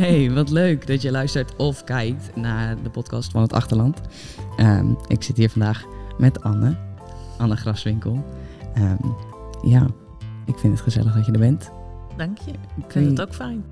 Hey, wat leuk dat je luistert of kijkt naar de podcast van het Achterland. Ehm, ik zit hier vandaag met Anne, Anne Graswinkel. Ehm, ja, ik vind het gezellig dat je er bent. Dank je. Ik vind je- het ook fijn.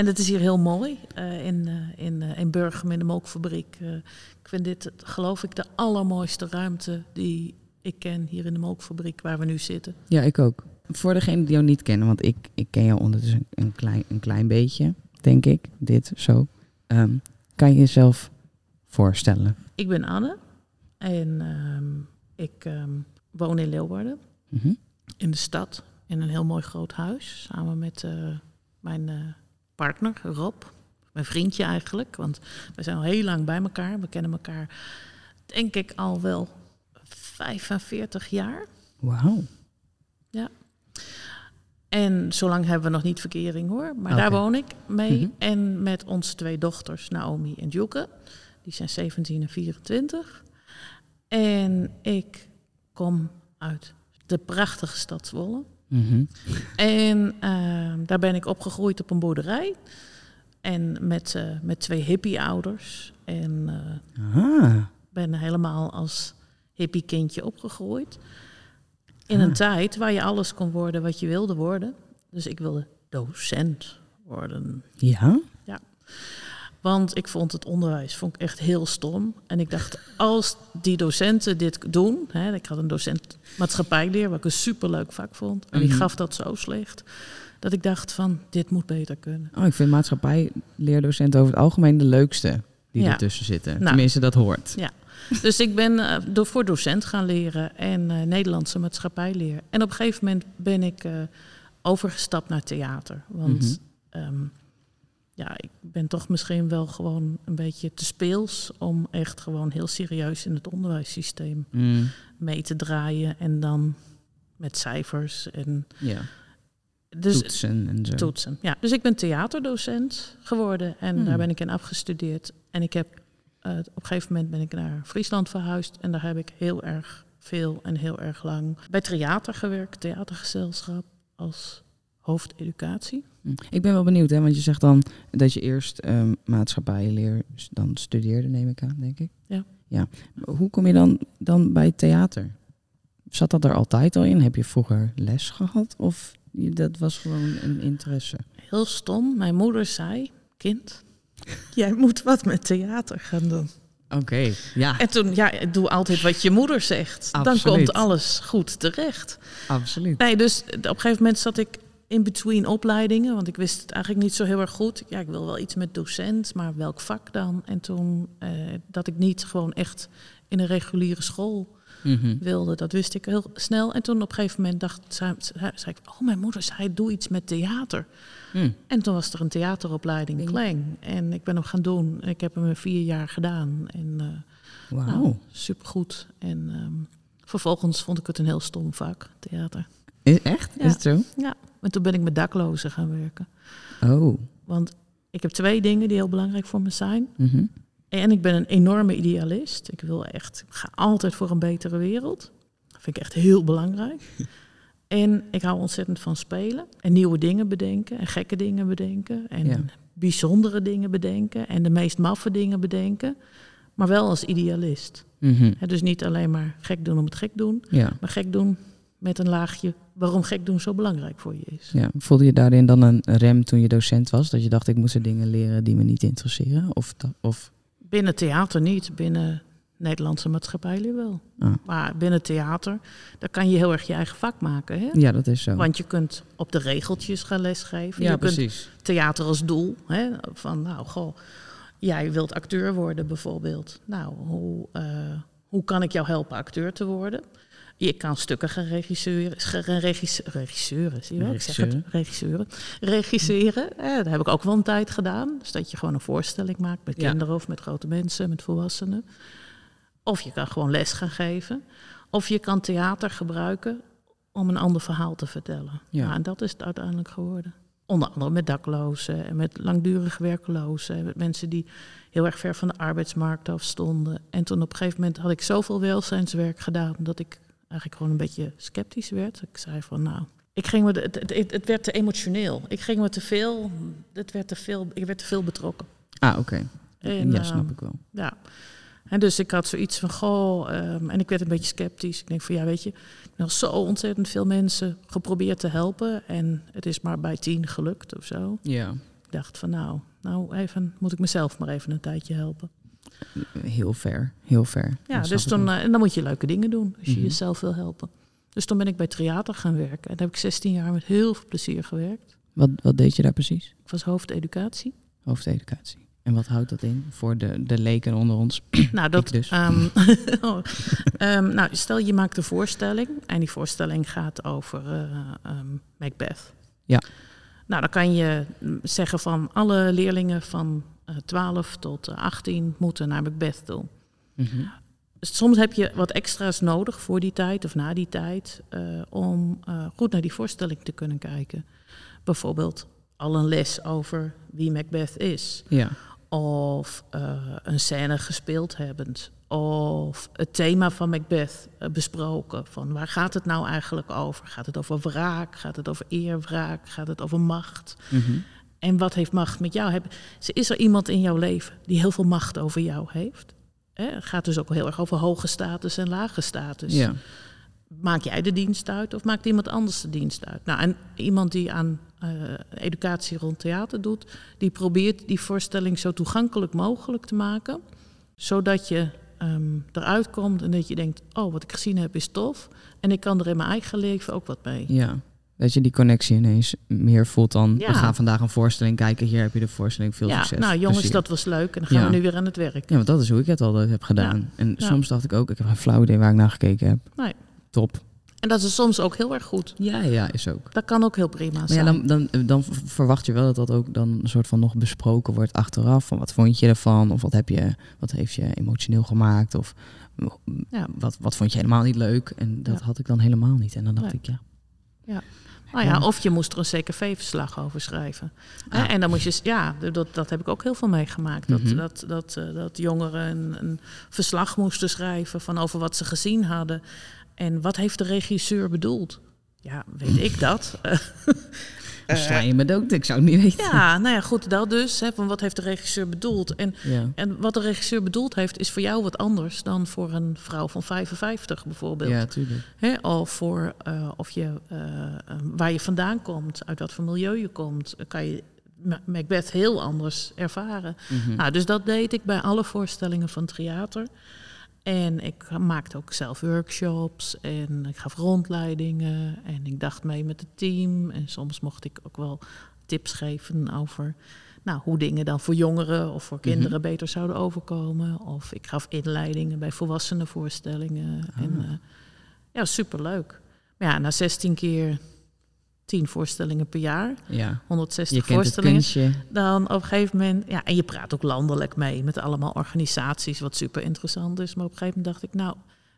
En het is hier heel mooi eh, in, eh, in, eh, in Burgum in de Mookfabriek. Eh, ik vind dit, geloof ik, de allermooiste ruimte die ik ken hier in de Mookfabriek waar we nu zitten. Ja, ik ook. Voor degenen die jou niet kennen, want ik, ik ken jou ondertussen een klein, een klein beetje, denk ik. Dit, zo. Ehm, kan je jezelf voorstellen? Ik ben Anne en ehm, ik ehm, woon in Leeuwarden. Mhm. in de stad in een heel mooi groot huis. Samen met mijn partner Rob. Mijn vriendje eigenlijk. Want we zijn al heel lang bij elkaar. We kennen elkaar denk ik al wel 45 jaar. Wauw. En zolang hebben we nog niet verkering hoor. Maar daar woon ik mee. Mhm. En met onze twee dochters, Naomi en Joeke. Die zijn 17 en 24. En ik kom uit de prachtige stad Zwolle. Mhm. En ehm, daar ben ik opgegroeid op een boerderij. En met, eh, met twee hippie-ouders. En eh, Ah. ben helemaal als hippie-kindje opgegroeid. In Ah. een tijd waar je alles kon worden wat je wilde worden. Dus ik wilde docent worden. Ja? Want ik vond het onderwijs vond ik echt heel stom. En ik dacht, als die docenten dit doen... Hè, ik had een docent maatschappijleer, wat ik een superleuk vak vond. En die Mhm. gaf dat zo slecht. Dat ik dacht van, dit moet beter kunnen. Oh, ik vind maatschappijleerdocenten over het algemeen de leukste die Ja. ertussen zitten. Nou. Tenminste, dat hoort. Dus ik ben eh, door voor docent gaan leren en eh, Nederlandse maatschappijleer. En op een gegeven moment ben ik eh, overgestapt naar theater. Want Mhm. ehm, ja, ik ben toch misschien wel gewoon een beetje te speels om echt gewoon heel serieus in het onderwijssysteem Mm, mee te draaien. En dan met cijfers en ja. dus Toetsen en zo. toetsen. Ja, dus ik ben theaterdocent geworden en Hmm. daar ben ik in afgestudeerd. En ik heb eh, op een gegeven moment ben ik naar Friesland verhuisd en daar heb ik heel erg veel en heel erg lang bij theater gewerkt, theatergezelschap als hoofdeducatie. Hm. Ik ben wel benieuwd, hè, want je zegt dan dat je eerst ehm maatschappijleer s- dan studeerde, neem ik aan, denk ik. Ja. ja. Hoe kom je dan, dan bij theater? Zat dat er altijd al in? Heb je vroeger les gehad? Of je- dat was gewoon een interesse? Heel stom. Mijn moeder zei: "Kind, jij moet wat met theater gaan doen." Oké, ja, En toen, ja, doe altijd wat je moeder zegt. Dan komt alles goed terecht. absoluut. Nee, dus op een gegeven moment zat ik in between opleidingen, want ik wist het eigenlijk niet zo heel erg goed. Ja, ik wil wel iets met docent, maar welk vak dan? En toen eh, dat ik niet gewoon echt in een reguliere school Mhm. wilde, dat wist ik heel snel. En toen op een gegeven moment dacht, zei, zei zei ik, oh mijn moeder zei, doe iets met theater. Hm. En toen was er een theateropleiding in Klang. En ik ben hem gaan doen. Ik heb hem in vier jaar gedaan. En eh, Wauw. nou, supergoed. En ehm, vervolgens vond ik het een heel stom vak, theater. Is, echt? Ja. Is het zo? Ja, en toen ben ik met daklozen gaan werken. Oh. Want ik heb twee dingen die heel belangrijk voor me zijn. Mhm. En ik ben een enorme idealist. Ik wil echt, ik ga altijd voor een betere wereld. Dat vind ik echt heel belangrijk. En ik hou ontzettend van spelen. En nieuwe dingen bedenken. En gekke dingen bedenken. En Ja. bijzondere dingen bedenken. En de meest maffe dingen bedenken. Maar wel als idealist. Mhm. Dus niet alleen maar gek doen om het gek doen. Ja. Maar gek doen met een laagje waarom gek doen zo belangrijk voor je is. ja. Voelde je daarin dan een rem toen je docent was? Dat je dacht, ik moet er dingen leren die me niet interesseren? Of, of Binnen theater niet, binnen Nederlandse maatschappijleer wel. Ah. Maar binnen theater, daar kan je heel erg je eigen vak maken. Hè? Ja, dat is zo. Want je kunt op de regeltjes gaan lesgeven. ja, je kunt precies. theater als doel. Hè? Van, nou, goh, jij wilt acteur worden bijvoorbeeld. Nou, hoe, eh, hoe kan ik jou helpen acteur te worden? Je kan stukken gaan regisseren. Gaan regisse- regisseuren, zie je wel? Ik zeg het, regisseuren. Regisseren, dat heb ik ook wel een tijd gedaan. Dus dat je gewoon een voorstelling maakt met Ja. kinderen of met grote mensen, met volwassenen. Of je kan gewoon les gaan geven. Of je kan theater gebruiken om een ander verhaal te vertellen. Ja. Nou, en dat is het uiteindelijk geworden. Onder andere met daklozen en met langdurig werklozen. En met mensen die heel erg ver van de arbeidsmarkt af stonden. En toen op een gegeven moment had ik zoveel welzijnswerk gedaan dat ik eigenlijk gewoon een beetje sceptisch werd. Ik zei van nou, ik ging me, het, het, het werd te emotioneel. Ik ging me te veel, het werd te veel, ik werd te veel betrokken. Ah, oké. En, Ja, snap ehm, ik wel. ja. En dus ik had zoiets van, goh, ehm, en ik werd een beetje sceptisch. Ik denk van, ja, weet je, ik heb zo ontzettend veel mensen geprobeerd te helpen. En het is maar bij tien gelukt of zo. Ja, Ik dacht van, nou, nou even, moet ik mezelf maar even een tijdje helpen. Heel ver. Heel ver. Ja, dus toen, wel. eh, en dan moet je leuke dingen doen als je Mhm. jezelf wil helpen. Dus toen ben ik bij theater gaan werken. En daar heb ik 16 jaar met heel veel plezier gewerkt. wat, wat deed je daar precies? Ik was hoofdeducatie. Hoofdeducatie. En wat houdt dat in voor de, de leken onder ons? Nou, dat, dus. ehm, oh, ehm, nou, stel je maakt een voorstelling en die voorstelling gaat over eh, ehm, Macbeth. Ja. Nou, dan kan je zeggen van alle leerlingen van 12 tot eh, 18 moeten naar Macbeth toe. Mhm. Soms heb je wat extra's nodig voor die tijd of na die tijd eh, om eh, goed naar die voorstelling te kunnen kijken. Bijvoorbeeld al een les over wie Macbeth is. Ja, Of eh, een scène gespeeld hebbend. Of het thema van Macbeth eh, besproken. Van waar gaat het nou eigenlijk over? Gaat het over wraak? Gaat het over eerwraak? Gaat het over macht? Mhm. En wat heeft macht met jou? Is er iemand in jouw leven die heel veel macht over jou heeft? Het gaat dus ook heel erg over hoge status en lage status. ja. Maak jij de dienst uit of maakt iemand anders de dienst uit? Nou, en iemand die aan eh, educatie rond theater doet, die probeert die voorstelling zo toegankelijk mogelijk te maken, zodat je ehm, eruit komt en dat je denkt: oh, wat ik gezien heb is tof, en ik kan er in mijn eigen leven ook wat mee. ja. Dat je die connectie ineens meer voelt dan... Ja. We gaan vandaag een voorstelling kijken. Hier heb je de voorstelling. Veel ja, succes. nou jongens, Plezier. dat was leuk en dan gaan Ja. we nu weer aan het werk. Ja, want dat is hoe ik het altijd heb gedaan. En Ja. soms dacht ik ook... Ik heb geen flauw idee waar ik naar gekeken heb. Nee. Top. En dat is soms ook heel erg goed. Ja, ja, is ook. Dat kan ook heel prima Maar zijn. ja, dan, dan, dan verwacht je wel dat dat ook dan een soort van nog besproken wordt achteraf. Van wat vond je ervan? Of wat, heb je, wat heeft je emotioneel gemaakt? Of Ja. wat, wat vond je helemaal niet leuk? En dat Ja. had ik dan helemaal niet. En dan dacht Nee. ik, ja. Nou ja, of je moest er een CKV-verslag over schrijven. En dan moest je, ja, dat, dat heb ik ook heel veel meegemaakt. Dat, Mhm. dat, dat, eh, dat jongeren een, een verslag moesten schrijven van over wat ze gezien hadden. En wat heeft de regisseur bedoeld? Ja, weet ik dat? Dan sla je me dood. Ik zou het niet weten. ja, nou ja, goed, dat dus. Hè, van wat heeft de regisseur bedoeld? En, Ja. en wat de regisseur bedoeld heeft, is voor jou wat anders dan voor een vrouw van 55 bijvoorbeeld. Ja, tuurlijk. Hè, of voor eh, of je, eh, eh, waar je vandaan komt, uit wat voor milieu je komt, eh, kan je Ma- Macbeth heel anders ervaren. Mhm. Nou, dus dat deed ik bij alle voorstellingen van theater. En ik maakte ook zelf workshops en ik gaf rondleidingen en ik dacht mee met het team. En soms mocht ik ook wel tips geven over nou, hoe dingen dan voor jongeren of voor kinderen beter zouden overkomen. Of ik gaf inleidingen bij volwassenen voorstellingen. En, Ah. eh, ja, superleuk. Maar ja, na 16 keer 10 voorstellingen per jaar, ja. 160 Je kent het voorstellingen dan op een gegeven moment, ja, en je praat ook landelijk mee met allemaal organisaties, wat super interessant is. Maar op een gegeven moment dacht ik, nou,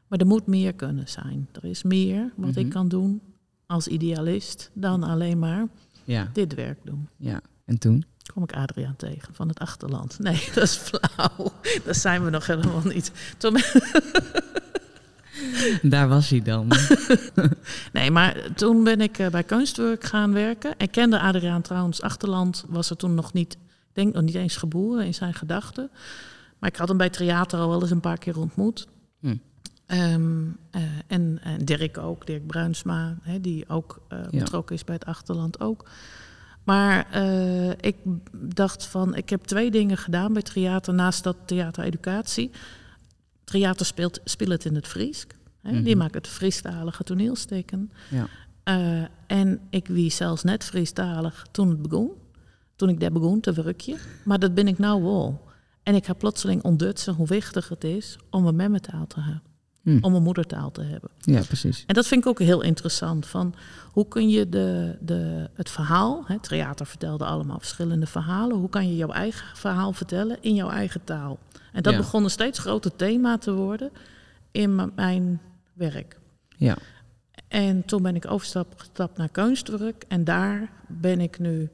maar er moet meer kunnen zijn. Er is meer wat Mhm. ik kan doen als idealist dan alleen maar Ja, dit werk doen. ja. En toen? Kom ik Adriaan tegen van het achterland. Nee, dat is flauw. Daar zijn we nog helemaal niet. Toen Daar was hij dan. Nee, maar toen ben ik eh, bij Kunstwerk gaan werken. Ik kende Adriaan trouwens. Achterland was er toen nog niet, denk nog niet eens geboren in zijn gedachten. Maar ik had hem bij theater al wel eens een paar keer ontmoet. Hm. Ehm, eh, en, en Dirk ook, Dirk Bruinsma, hè, die ook eh, Ja. betrokken is bij het Achterland ook. Maar ik dacht van, ik heb twee dingen gedaan bij theater naast dat theatereducatie. Theater speelt, speelt het in het Fries. Hè? Die Mhm. maken het Friestalige toneelstukken. Ja. Eh, en ik wie zelfs net Friestalig toen het begon. Toen ik daar begon te werkje. Maar dat ben ik nou wel. En ik heb plotseling ontdutsen hoe wichtig het is om een memmetaal te hebben. Hm. Om een moedertaal te hebben. Ja, precies. En dat vind ik ook heel interessant. Van hoe kun je de, de, het verhaal, het theater vertelde allemaal verschillende verhalen. Hoe kan je jouw eigen verhaal vertellen in jouw eigen taal? En dat Ja. begon een steeds groter thema te worden in mijn werk. Ja. En toen ben ik overstap gestapt naar kunstwerk. En daar ben ik nu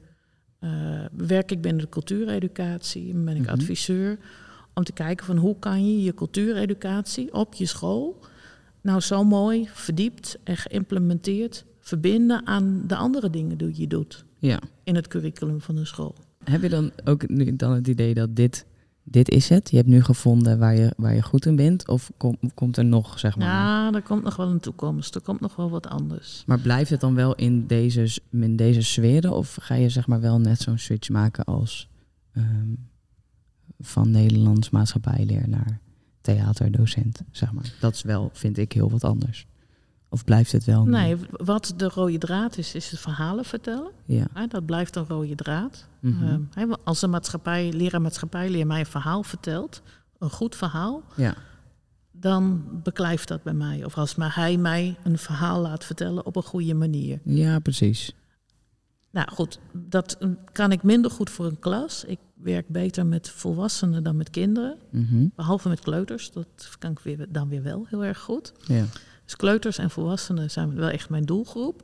eh, werk ik binnen de cultuureducatie en ben ik Mhm. adviseur. Om te kijken van hoe kan je je cultuureducatie op je school nou zo mooi verdiept en geïmplementeerd verbinden aan de andere dingen die je doet Ja. in het curriculum van de school. Heb je dan ook nu dan het idee dat dit, dit is het? Je hebt nu gevonden waar je, waar je goed in bent? Of kom- komt er nog, zeg maar... Ja, er komt nog wel een toekomst. Er komt nog wel wat anders. Maar blijft het dan wel in deze, in deze sferen? Of ga je zeg maar wel net zo'n switch maken als ehm, van Nederlands maatschappijleer naar theaterdocent, zeg maar? Dat is wel, vind ik, heel wat anders. Of blijft het wel? Nee, wat de rode draad is, is het verhalen vertellen. Ja. Dat blijft een rode draad. Mhm. Ehm, als een maatschappij, leraar maatschappijleer mij een verhaal vertelt, een goed verhaal, ja. dan beklijft dat bij mij. Of als maar hij mij een verhaal laat vertellen op een goede manier. Ja, precies. Nou goed, dat mm, kan ik minder goed voor een klas. Ik werk beter met volwassenen dan met kinderen. Mhm. Behalve met kleuters, dat kan ik weer, dan weer wel heel erg goed. Ja. Dus kleuters en volwassenen zijn wel echt mijn doelgroep.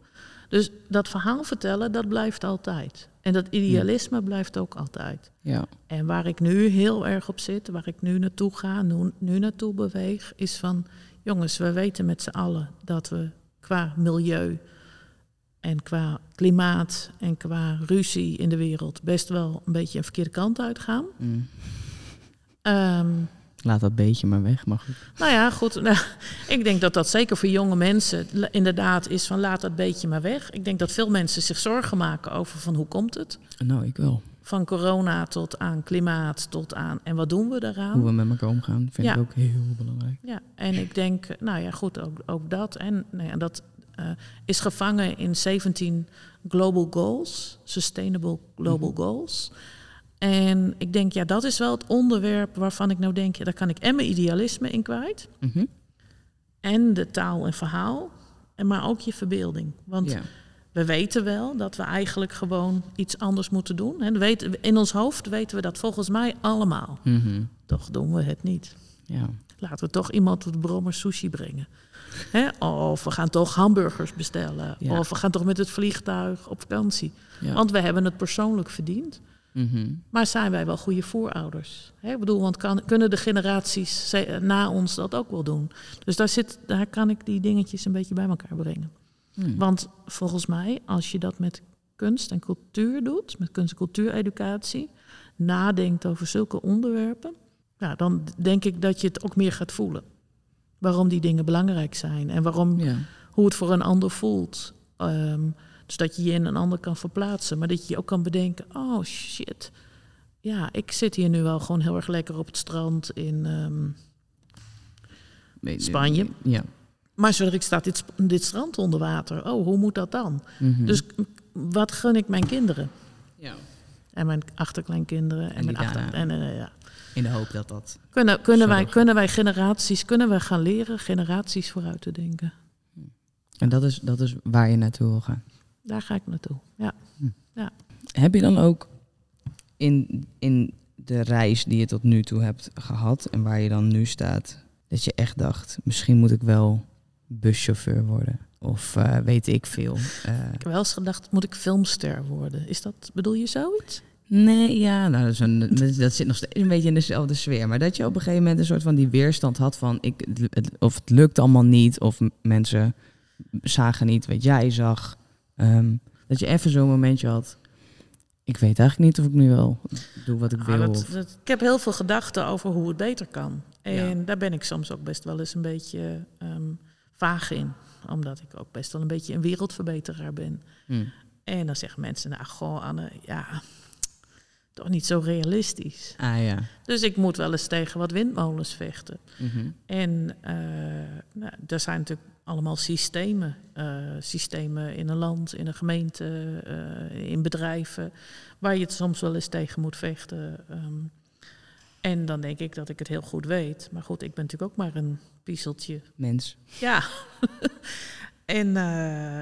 Dus dat verhaal vertellen, dat blijft altijd. En dat idealisme blijft ook altijd. Ja. En waar ik nu heel erg op zit, waar ik nu naartoe ga, nu, nu naartoe beweeg, is van... jongens, we weten met z'n allen dat we qua milieu en qua klimaat en qua ruzie in de wereld... best wel een beetje een verkeerde kant uitgaan. Mm. Ehm Laat dat beetje maar weg, maar goed. nou ja, goed. Nou, ik denk dat dat zeker voor jonge mensen inderdaad is van laat dat beetje maar weg. Ik denk dat veel mensen zich zorgen maken over van hoe komt het? Nou, ik wel. Van corona tot aan klimaat tot aan en wat doen we daaraan? Hoe we met elkaar omgaan vind Ja. ik ook heel belangrijk. Ja, en ik denk, nou ja, goed, ook, ook dat. En nou ja, dat eh, is gevangen in 17 Global Goals, Sustainable Global Mhm. Goals. En ik denk, ja, dat is wel het onderwerp waarvan ik nou denk, ja, daar kan ik en mijn idealisme in kwijt. Mhm. En de taal en verhaal, en maar ook je verbeelding. Want Ja. we weten wel dat we eigenlijk gewoon iets anders moeten doen. En weten, in ons hoofd weten we dat volgens mij allemaal. Mhm. Toch doen we het niet. ja. Laten we toch iemand op de brommer sushi brengen. Hè? Of we gaan toch hamburgers bestellen. Ja. Of we gaan toch met het vliegtuig op vakantie. Ja. Want we hebben het persoonlijk verdiend. Mhm. Maar zijn wij wel goede voorouders? Hè? Ik bedoel, want kan, kunnen de generaties ze- na ons dat ook wel doen? Dus daar, zit, daar kan ik die dingetjes een beetje bij elkaar brengen. Hmm. Want volgens mij, als je dat met kunst en cultuur doet, met kunst- en cultuureducatie, nadenkt over zulke onderwerpen, ja, dan denk ik dat je het ook meer gaat voelen. Waarom die dingen belangrijk zijn en waarom, Ja. hoe het voor een ander voelt. Ehm, dus dat je je in een ander kan verplaatsen, maar dat je je ook kan bedenken: oh shit, ja, ik zit hier nu wel gewoon heel erg lekker op het strand in. ehm, Spanje. Ja. maar zodra ik staat dit, dit strand onder water, oh, hoe moet dat dan? Mhm. Dus wat gun ik mijn kinderen? ja. En mijn achterkleinkinderen. En, En mijn achter... En, eh, ja. In de hoop dat dat... kunnen, kunnen, wij, kunnen wij generaties, kunnen wij gaan leren generaties vooruit te denken? En dat is, dat is waar je naartoe wil gaan. Daar ga ik naartoe. Ja. Heb je dan ook in, in de reis die je tot nu toe hebt gehad en waar je dan nu staat, dat je echt dacht, misschien moet ik wel buschauffeur worden? Of eh, weet ik veel. eh. Ik heb wel eens gedacht, moet ik filmster worden? Is dat, bedoel je zoiets? nee, ja, nou, dat, is een, dat- zit nog steeds een beetje in dezelfde sfeer. Maar dat je op een gegeven moment een soort van die weerstand had van, ik, het- of het lukt allemaal niet, of mensen zagen niet wat jij zag. Ehm, dat je even zo'n momentje had. Ik weet eigenlijk niet of ik nu wel doe wat ik Ah, wil. dat- of- dat- ik heb heel veel gedachten over hoe het beter kan. En daar ben ik soms ook best wel eens een beetje ehm, vaag in. Omdat ik ook best wel een beetje een wereldverbeteraar ben. Hm. En dan zeggen mensen, nou goh Anne, ja, toch niet zo realistisch. Ah ja. Dus ik moet wel eens tegen wat windmolens vechten. Mhm. En eh nou, er zijn natuurlijk allemaal systemen. eh, systemen in een land, in een gemeente, eh, in bedrijven, waar je het soms wel eens tegen moet vechten. ehm. en dan denk ik dat ik het heel goed weet. Maar goed, ik ben natuurlijk ook maar een piezeltje. Mens. Ja. en eh,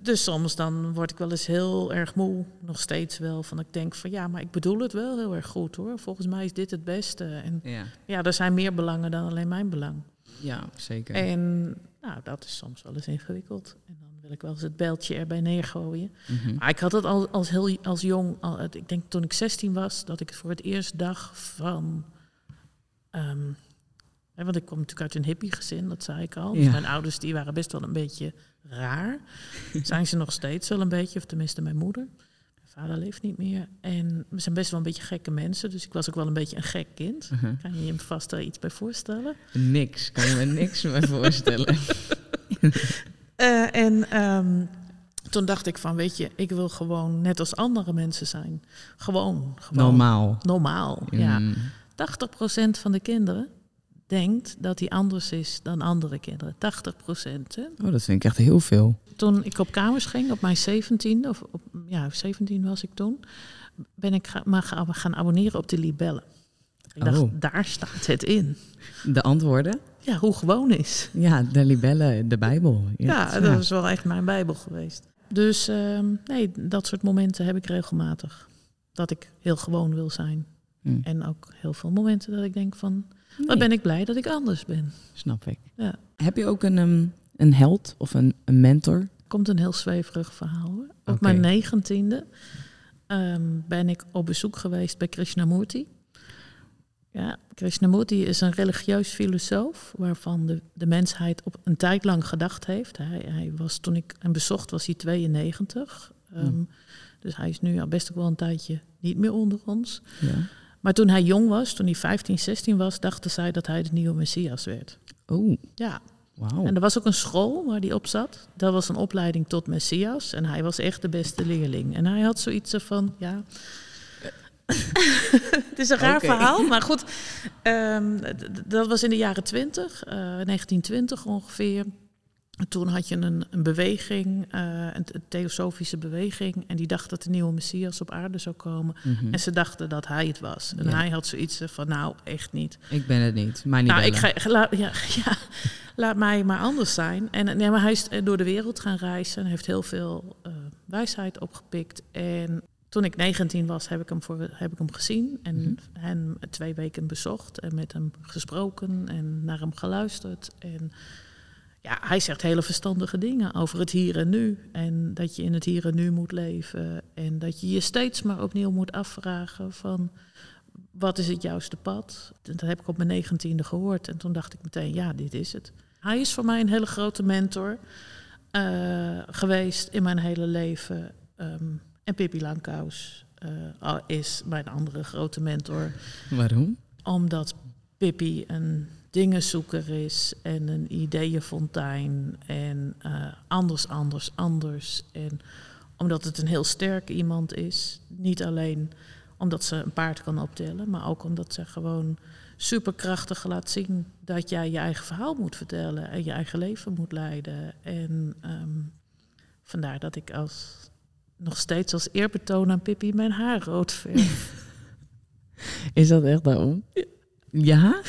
dus soms dan word ik wel eens heel erg moe, nog steeds wel. Van ik denk van ja, maar ik bedoel het wel heel erg goed hoor. Volgens mij is dit het beste. En Ja. ja, er zijn meer belangen dan alleen mijn belang. Ja, zeker. En nou, dat is soms wel eens ingewikkeld. En dan wil ik wel eens het beltje erbij neergooien. Mhm. Maar ik had het al als heel als jong, al, ik denk toen ik 16 was, dat ik het voor het eerst dacht van. ehm, want ik kom natuurlijk uit een hippiegezin, dat zei ik al. Dus Ja. mijn ouders die waren best wel een beetje raar. Zijn ze nog steeds wel een beetje, of tenminste mijn moeder. Mijn vader leeft niet meer. En we zijn best wel een beetje gekke mensen, dus ik was ook wel een beetje een gek kind. Mhm. Kan je je vast daar iets bij voorstellen? Niks, kan je me niks meer voorstellen. Eh, en ehm, toen dacht ik van, weet je, ik wil gewoon net als andere mensen zijn. Gewoon, gewoon Normaal. normaal. Ja. Mm. 80% van de kinderen denkt dat hij anders is dan andere kinderen. 80%. Hè? Oh, dat vind ik echt heel veel. Toen ik op kamers ging, op mijn 17e, of op, ja, 17 was ik toen, ben ik ga, maar gaan, gaan abonneren op de libellen. Ik dacht, Oh. daar staat het in. De antwoorden? Ja, hoe gewoon is. Ja, de libellen, de Bijbel. Ja, dat is wel echt mijn bijbel geweest. Dus ehm, nee, dat soort momenten heb ik regelmatig. Dat ik heel gewoon wil zijn. Hm. En ook heel veel momenten dat ik denk van, Nee, ben ik blij dat ik anders ben. Snap ik. Ja. Heb je ook een, ehm, een held of een, een mentor? Komt een heel zweverig verhaal hoor. Op mijn negentiende ehm, ben ik op bezoek geweest bij Krishnamurti. Ja, Krishnamurti is een religieus filosoof waarvan de, de mensheid op een tijd lang gedacht heeft. Hij, hij was, toen ik hem bezocht was hij 92. Ehm. Dus hij is nu al best ook wel een tijdje niet meer onder ons. Ja. Maar toen hij jong was, toen hij 15, 16 was, dachten zij dat hij de nieuwe Messias werd. Oh, Ja, wauw. en er was ook een school waar hij op zat. Dat was een opleiding tot Messias. En hij was echt de beste leerling. En hij had zoiets van, ja... Het is een raar verhaal, maar goed. ehm, dat was in de jaren 20, eh 1920 ongeveer. En Toen had je een, een beweging, eh, een, theosofische beweging. En die dacht dat de nieuwe Messias op aarde zou komen. Mhm. En ze dachten dat hij het was. En Ja. hij had zoiets van, nou, echt niet. Ik ben het niet. Maar niet Nou, ik ga, laat, ja, ja, laat mij maar anders zijn. En nee, maar hij is door de wereld gaan reizen en heeft heel veel eh, wijsheid opgepikt. En toen ik 19 was, heb ik hem, voor, heb ik hem gezien en Mhm. hem twee weken bezocht en met hem gesproken en naar hem geluisterd. En ja, hij zegt hele verstandige dingen over het hier en nu. En dat je in het hier en nu moet leven. En dat je je steeds maar opnieuw moet afvragen van wat is het juiste pad? Dat heb ik op mijn negentiende gehoord. En toen dacht ik meteen, ja, dit is het. Hij is voor mij een hele grote mentor eh, geweest in mijn hele leven. Ehm, en Pippi Langkous eh, is mijn andere grote mentor. Waarom? Omdat Pippi een dingenzoeker is en een ideeënfontein. En eh, anders, anders, anders. En omdat het een heel sterk iemand is. Niet alleen omdat ze een paard kan optellen, maar ook omdat ze gewoon superkrachtig laat zien dat jij je eigen verhaal moet vertellen en je eigen leven moet leiden. En ehm, vandaar dat ik als, nog steeds als eerbetoon aan Pippi mijn haar rood verf. Is dat echt daarom? Ja? ja.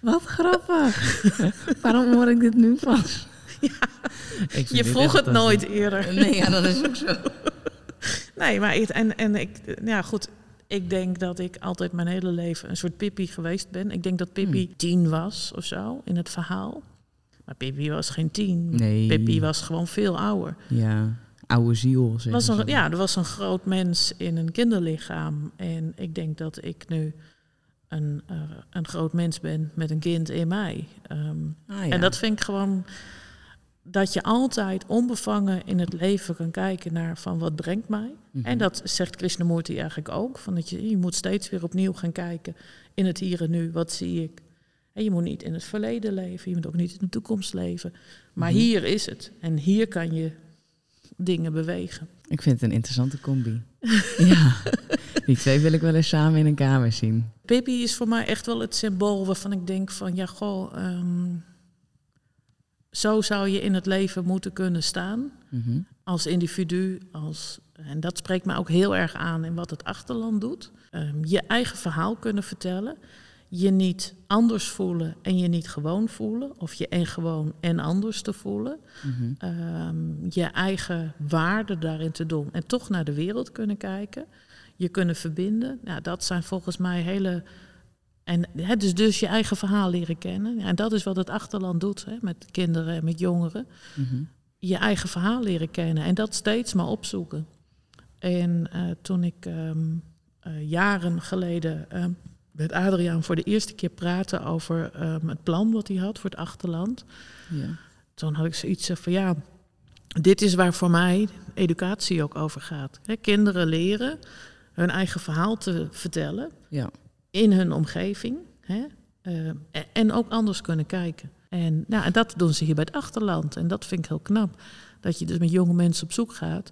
Wat grappig. Waarom hoor ik dit nu pas? Ik vind Je vroeg het nooit eerder. Nee, ja, dat is ook zo. Nee, maar ik, en, en ik, ja goed, ik denk dat ik altijd mijn hele leven een soort Pippi geweest ben. Ik denk dat Pippi Hmm. tien was of zo in het verhaal. Maar Pippi was geen tien. Nee. Pippi was gewoon veel ouder. Ja, oude ziel. Was een, ja, er was een groot mens in een kinderlichaam. En ik denk dat ik nu een, eh, een groot mens ben met een kind in mij. Ehm, Ah, ja. En dat vind ik gewoon dat je altijd onbevangen in het leven kan kijken naar van wat brengt mij. Mhm. En dat zegt Krishnamurti eigenlijk ook. Van dat je, je moet steeds weer opnieuw gaan kijken in het hier en nu. Wat zie ik? En je moet niet in het verleden leven. Je moet ook niet in de toekomst leven. Maar Mhm. hier is het. En hier kan je dingen bewegen. Ik vind het een interessante combi. ja, die twee wil ik wel eens samen in een kamer zien. Pippi is voor mij echt wel het symbool waarvan ik denk van ja, goh, ehm, zo zou je in het leven moeten kunnen staan. Mhm. als individu, als, en dat spreekt me ook heel erg aan in wat het achterland doet. Ehm, je eigen verhaal kunnen vertellen. Je niet anders voelen en je niet gewoon voelen. Of je en gewoon en anders te voelen. Mhm. Ehm, je eigen waarde daarin te doen. En toch naar de wereld kunnen kijken. Je kunnen verbinden. Ja, dat zijn volgens mij hele. En hè, dus, dus je eigen verhaal leren kennen. Ja, en dat is wat het achterland doet hè, met kinderen en met jongeren. Mhm. je eigen verhaal leren kennen en dat steeds maar opzoeken. En eh, toen ik ehm, eh, jaren geleden ehm, met Adriaan voor de eerste keer praatte over ehm, het plan wat hij had voor het achterland, Ja. toen had ik zoiets van ja, dit is waar voor mij educatie ook over gaat. Hè, kinderen leren hun eigen verhaal te vertellen Ja. in hun omgeving. Hè? eh, en- ook anders kunnen kijken. En, nou, en dat doen ze hier bij het achterland. En dat vind ik heel knap. Dat je dus met jonge mensen op zoek gaat.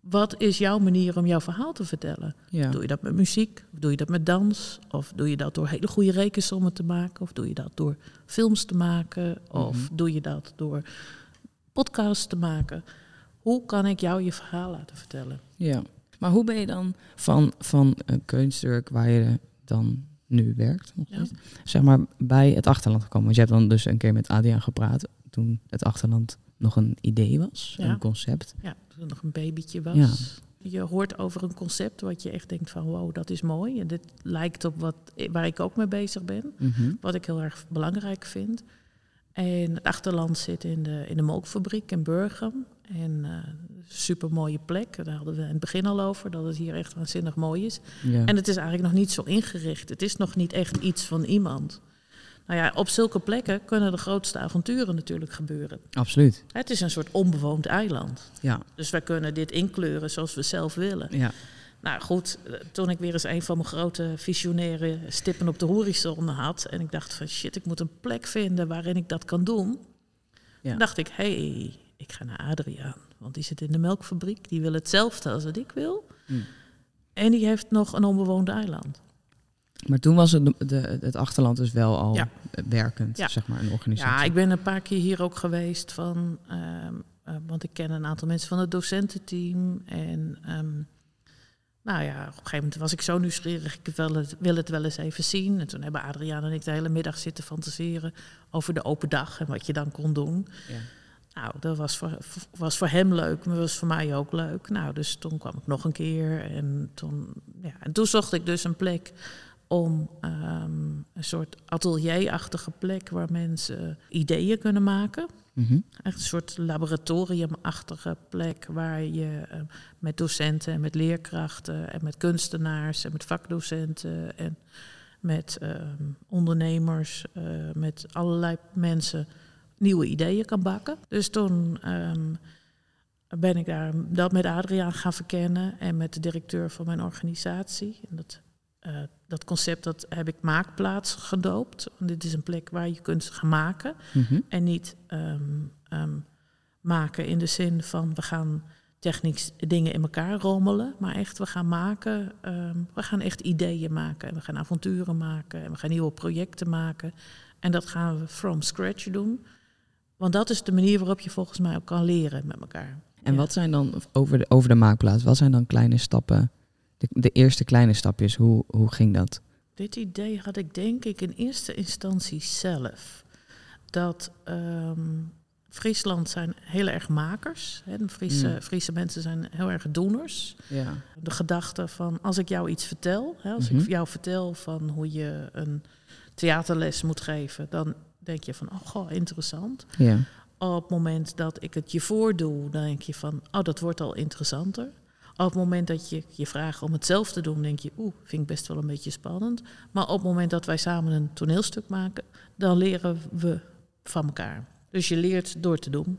Wat is jouw manier om jouw verhaal te vertellen? Ja. Doe je dat met muziek? Of doe je dat met dans? Of doe je dat door hele goede rekensommen te maken? Of doe je dat door films te maken? Of Mhm. doe je dat door podcasts te maken? Hoe kan ik jou je verhaal laten vertellen? Ja. Maar hoe ben je dan van, van een kunstwerk waar je dan nu werkt, Ja. zeg maar, bij het achterland gekomen? Want je hebt dan dus een keer met Adriaan gepraat toen het achterland nog een idee was, Ja. een concept. Ja, toen er nog een babytje was. Ja. Je hoort over een concept wat je echt denkt van wow, dat is mooi. En dit lijkt op wat, waar ik ook mee bezig ben. Mhm. Wat ik heel erg belangrijk vind. En het achterland zit in de, in de molkfabriek in Burgum. En eh super mooie plek. Daar hadden we in het begin al over, dat het hier echt waanzinnig mooi is. Ja. En het is eigenlijk nog niet zo ingericht. Het is nog niet echt iets van iemand. Nou ja, op zulke plekken kunnen de grootste avonturen natuurlijk gebeuren. Absoluut. Het is een soort onbewoond eiland. Ja. Dus wij kunnen dit inkleuren zoals we zelf willen. Ja. Nou goed, eh, toen ik weer eens een van mijn grote visionaire stippen op de horizon had... en ik dacht van shit, ik moet een plek vinden waarin ik dat kan doen... Ja. Toen dacht ik, hé, hey, ik ga naar Adriaan. Want die zit in de melkfabriek, die wil hetzelfde als wat ik wil. Hmm. En die heeft nog een onbewoond eiland. Maar toen was het, de, het achterland dus wel al Ja. werkend, Ja. zeg maar, een organisatie. Ja, ik ben een paar keer hier ook geweest van... ehm, eh, want ik ken een aantal mensen van het docententeam. En ehm, nou ja, op een gegeven moment was ik zo nieuwsgierig. Ik wil het, wil het wel eens even zien. En toen hebben Adriaan en ik de hele middag zitten fantaseren... over de open dag en wat je dan kon doen. Ja. Nou, dat was voor, was voor hem leuk, maar was voor mij ook leuk. Nou, dus toen kwam ik nog een keer en toen, ja, en toen zocht ik dus een plek om ehm, een soort atelierachtige plek waar mensen ideeën kunnen maken. Mhm. Echt een soort laboratoriumachtige plek waar je eh, met docenten en met leerkrachten en met kunstenaars en met vakdocenten en met ehm, ondernemers, eh, met allerlei mensen nieuwe ideeën kan bakken. Dus toen ehm, ben ik daar dat met Adriaan gaan verkennen en met de directeur van mijn organisatie. En dat, eh, dat concept dat heb ik Maakplaats gedoopt. Dit is een plek waar je kunt gaan maken. Mhm. En niet ehm, ehm, maken in de zin van we gaan technisch dingen in elkaar rommelen. Maar echt, we gaan maken. ehm, we gaan echt ideeën maken. En we gaan avonturen maken. En we gaan nieuwe projecten maken. En dat gaan we from scratch doen. Want dat is de manier waarop je volgens mij ook kan leren met elkaar. En Ja. wat zijn dan, over de, over de maakplaats, wat zijn dan kleine stappen, de, de eerste kleine stapjes, hoe, hoe ging dat? Dit idee had ik denk ik in eerste instantie zelf. Dat ehm, Friesland zijn heel erg makers. Hè. De Friese, Mm. Friese mensen zijn heel erg doeners. Ja. De gedachte van als ik jou iets vertel, hè, als Mhm. ik jou vertel van hoe je een theaterles moet geven, dan denk je van, oh goh, interessant. Ja. Op het moment dat ik het je voordoe, dan denk je van, oh, dat wordt al interessanter. Op het moment dat je je vraagt om het zelf te doen, denk je, oeh, vind ik best wel een beetje spannend. Maar op het moment dat wij samen een toneelstuk maken, dan leren we van elkaar. Dus je leert door te doen.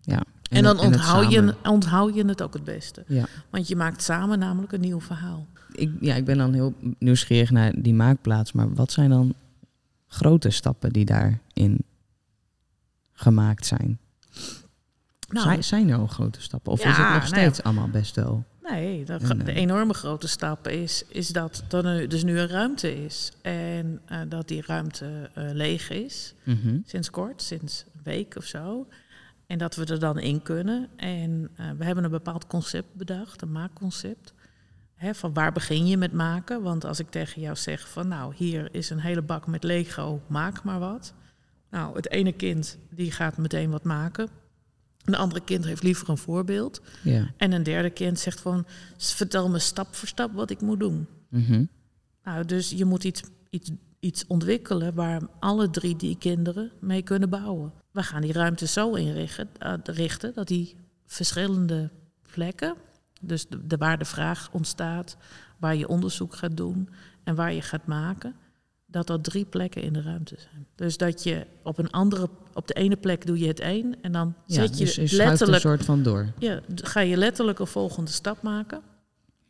ja. En, dan onthoud, je, onthoud je het ook het beste. Ja. Want je maakt samen namelijk een nieuw verhaal. Ik, ja, ik ben dan heel nieuwsgierig naar die maakplaats, maar wat zijn dan grote stappen die daarin gemaakt zijn? Nou, zijn, zijn er al grote stappen? Of Ja, is het nog nou ja. steeds allemaal best wel? Nee, de, En, de enorme grote stap is, is dat er nu, dus nu een ruimte is. En eh, dat die ruimte eh, leeg is. Mhm. Sinds kort, sinds een week of zo. En dat we er dan in kunnen. En eh, we hebben een bepaald concept bedacht, een maakconcept. Hè, van waar begin je met maken? Want als ik tegen jou zeg van nou, hier is een hele bak met Lego, maak maar wat. Nou, het ene kind die gaat meteen wat maken. Een andere kind heeft liever een voorbeeld. Ja. En een derde kind zegt van vertel me stap voor stap wat ik moet doen. Mhm. Nou, dus je moet iets, iets iets ontwikkelen waar alle drie die kinderen mee kunnen bouwen. We gaan die ruimte zo inrichten uh, richten dat die verschillende plekken, dus de, de, waar de vraag ontstaat, waar je onderzoek gaat doen en waar je gaat maken, dat er drie plekken in de ruimte zijn. Dus dat je op een andere, op de ene plek doe je het een en dan Ja, zet je dus je letterlijk, een soort van door. ja, ga je letterlijk een volgende stap maken.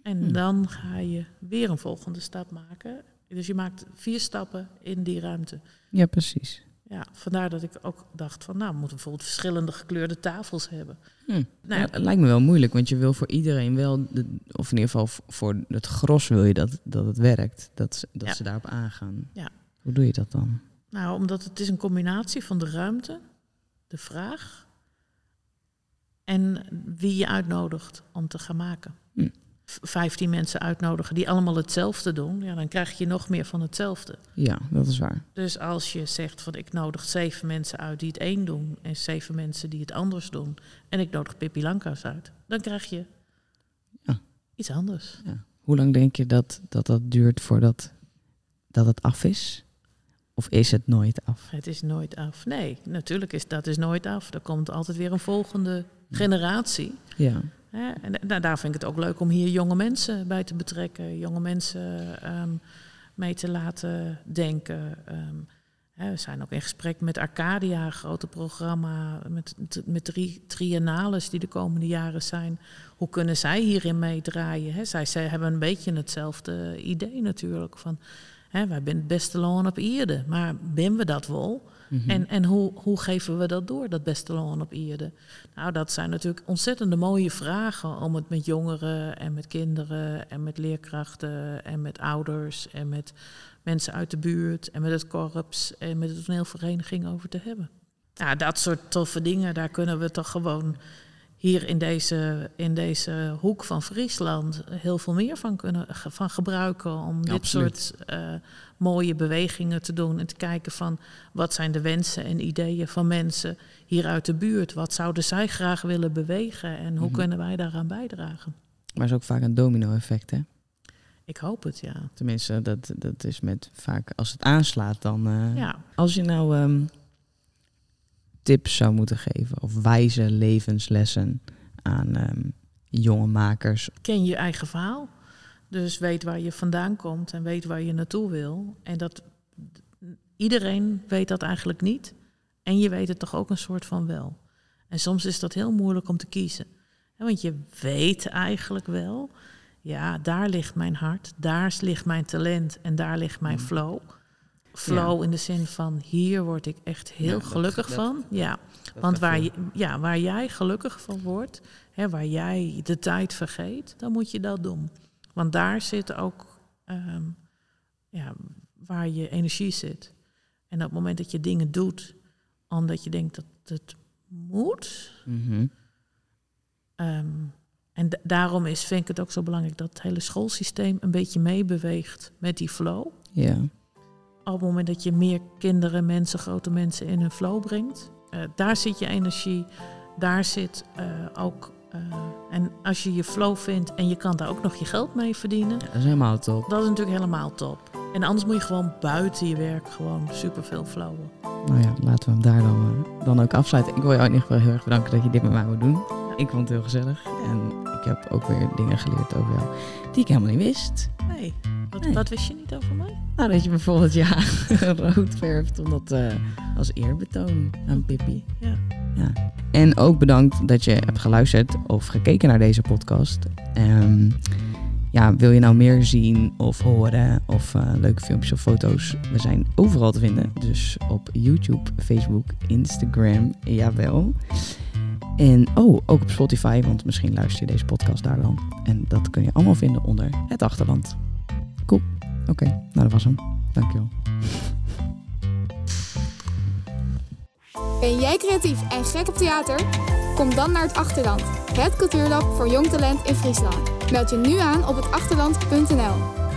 En Hmm. dan ga je weer een volgende stap maken. Dus je maakt vier stappen in die ruimte. Ja, precies. Ja, vandaar dat ik ook dacht van, nou, we moeten bijvoorbeeld verschillende gekleurde tafels hebben. Hm. Nou, Ja, het lijkt me wel moeilijk, want je wil voor iedereen wel, de, of in ieder geval voor het gros wil je dat, dat het werkt. Dat, ze- dat Ja. ze daarop aangaan. Ja. Hoe doe je dat dan? Nou, omdat het is een combinatie van de ruimte, de vraag en wie je uitnodigt om te gaan maken. Hm. V- Vijftien mensen uitnodigen die allemaal hetzelfde doen, ja, dan krijg je nog meer van hetzelfde. Ja, dat is waar. Dus als je zegt van ik nodig zeven mensen uit die het één doen en zeven mensen die het anders doen en ik nodig Pippi Lanka's uit, dan krijg je Ja. iets anders. Hoe lang denk je dat dat, dat duurt voordat dat het af is? Of is het nooit af? Het is nooit af. Nee, natuurlijk is dat is nooit af. Er komt altijd weer een volgende generatie. Ja. En da- daar vind ik het ook leuk om hier jonge mensen bij te betrekken. Jonge mensen ehm, mee te laten denken. Ehm, hè, we zijn ook in gesprek met Arcadia, een grote programma. Met, met drie triennales die de komende jaren zijn. Hoe kunnen zij hierin meedraaien? Hè? Zij, zij hebben een beetje hetzelfde idee natuurlijk. Van, hè, wij zijn het beste loon op Ierde. Maar ben we dat wel? Mhm. En, en hoe, hoe geven we dat door, dat beste loon op Ierde? Nou, dat zijn natuurlijk ontzettende mooie vragen om het met jongeren en met kinderen en met leerkrachten en met ouders en met mensen uit de buurt en met het korps en met de toneelvereniging over te hebben. Ja, dat soort toffe dingen, daar kunnen we toch gewoon hier in deze, in deze hoek van Friesland heel veel meer van kunnen van gebruiken om dit Absoluut. soort eh, mooie bewegingen te doen en te kijken van wat zijn de wensen en ideeën van mensen hier uit de buurt? Wat zouden zij graag willen bewegen en hoe Mhm. kunnen wij daaraan bijdragen? Maar het is ook vaak een domino-effect, hè? Ik hoop het, ja. Tenminste, dat, dat is met vaak als het aanslaat, dan. eh, Ja, Als je nou ehm, tips zou moeten geven of wijze levenslessen aan ehm, jonge makers. ken je eigen verhaal. Dus weet waar je vandaan komt en weet waar je naartoe wil. En dat iedereen weet dat eigenlijk niet. En je weet het toch ook een soort van wel. En soms is dat heel moeilijk om te kiezen. Want je weet eigenlijk wel, ja, daar ligt mijn hart, daar ligt mijn talent en daar ligt mijn Mm. Flow. In de zin van hier word ik echt heel Ja, gelukkig dat- van. Ja, want waar, je, ja, waar jij gelukkig van wordt, hè, waar jij de tijd vergeet, dan moet je dat doen. Want daar zit ook ehm, ja, waar je energie zit. En op het moment dat je dingen doet omdat je denkt dat het moet. Mhm. ehm, en da- daarom is, vind ik het ook zo belangrijk dat het hele schoolsysteem een beetje meebeweegt met die flow. Ja. Op het moment dat je meer kinderen, mensen, grote mensen in hun flow brengt, eh, daar zit je energie, daar zit eh, ook. eh, en als je je flow vindt en je kan daar ook nog je geld mee verdienen, Ja, dat is helemaal top. dat is natuurlijk helemaal top. En anders moet je gewoon buiten je werk gewoon superveel flowen. Nou ja, laten we hem daar dan, dan ook afsluiten. Ik wil jou in ieder geval heel erg bedanken dat je dit met mij wil doen. Ik vond het heel gezellig. En ik heb ook weer dingen geleerd over jou die ik helemaal niet wist. Nee, wat, Nee. wat wist je niet over mij? Nou, dat je bijvoorbeeld ja, rood verft omdat eh, als eerbetoon aan Pippi. Ja. ja. En ook bedankt dat je hebt geluisterd of gekeken naar deze podcast. Ehm, ja, wil je nou meer zien of horen of eh, leuke filmpjes of foto's? We zijn overal te vinden. Dus op YouTube, Facebook, Instagram, jawel. En oh, ook op Spotify, want misschien luister je deze podcast daar dan. En dat kun je allemaal vinden onder het achterland. Oké, nou dat was hem. Dankjewel. Ben jij creatief en gek op theater? Kom dan naar het Achterland, het cultuurlab voor jong talent in Friesland. Meld je nu aan op het achterland.nl.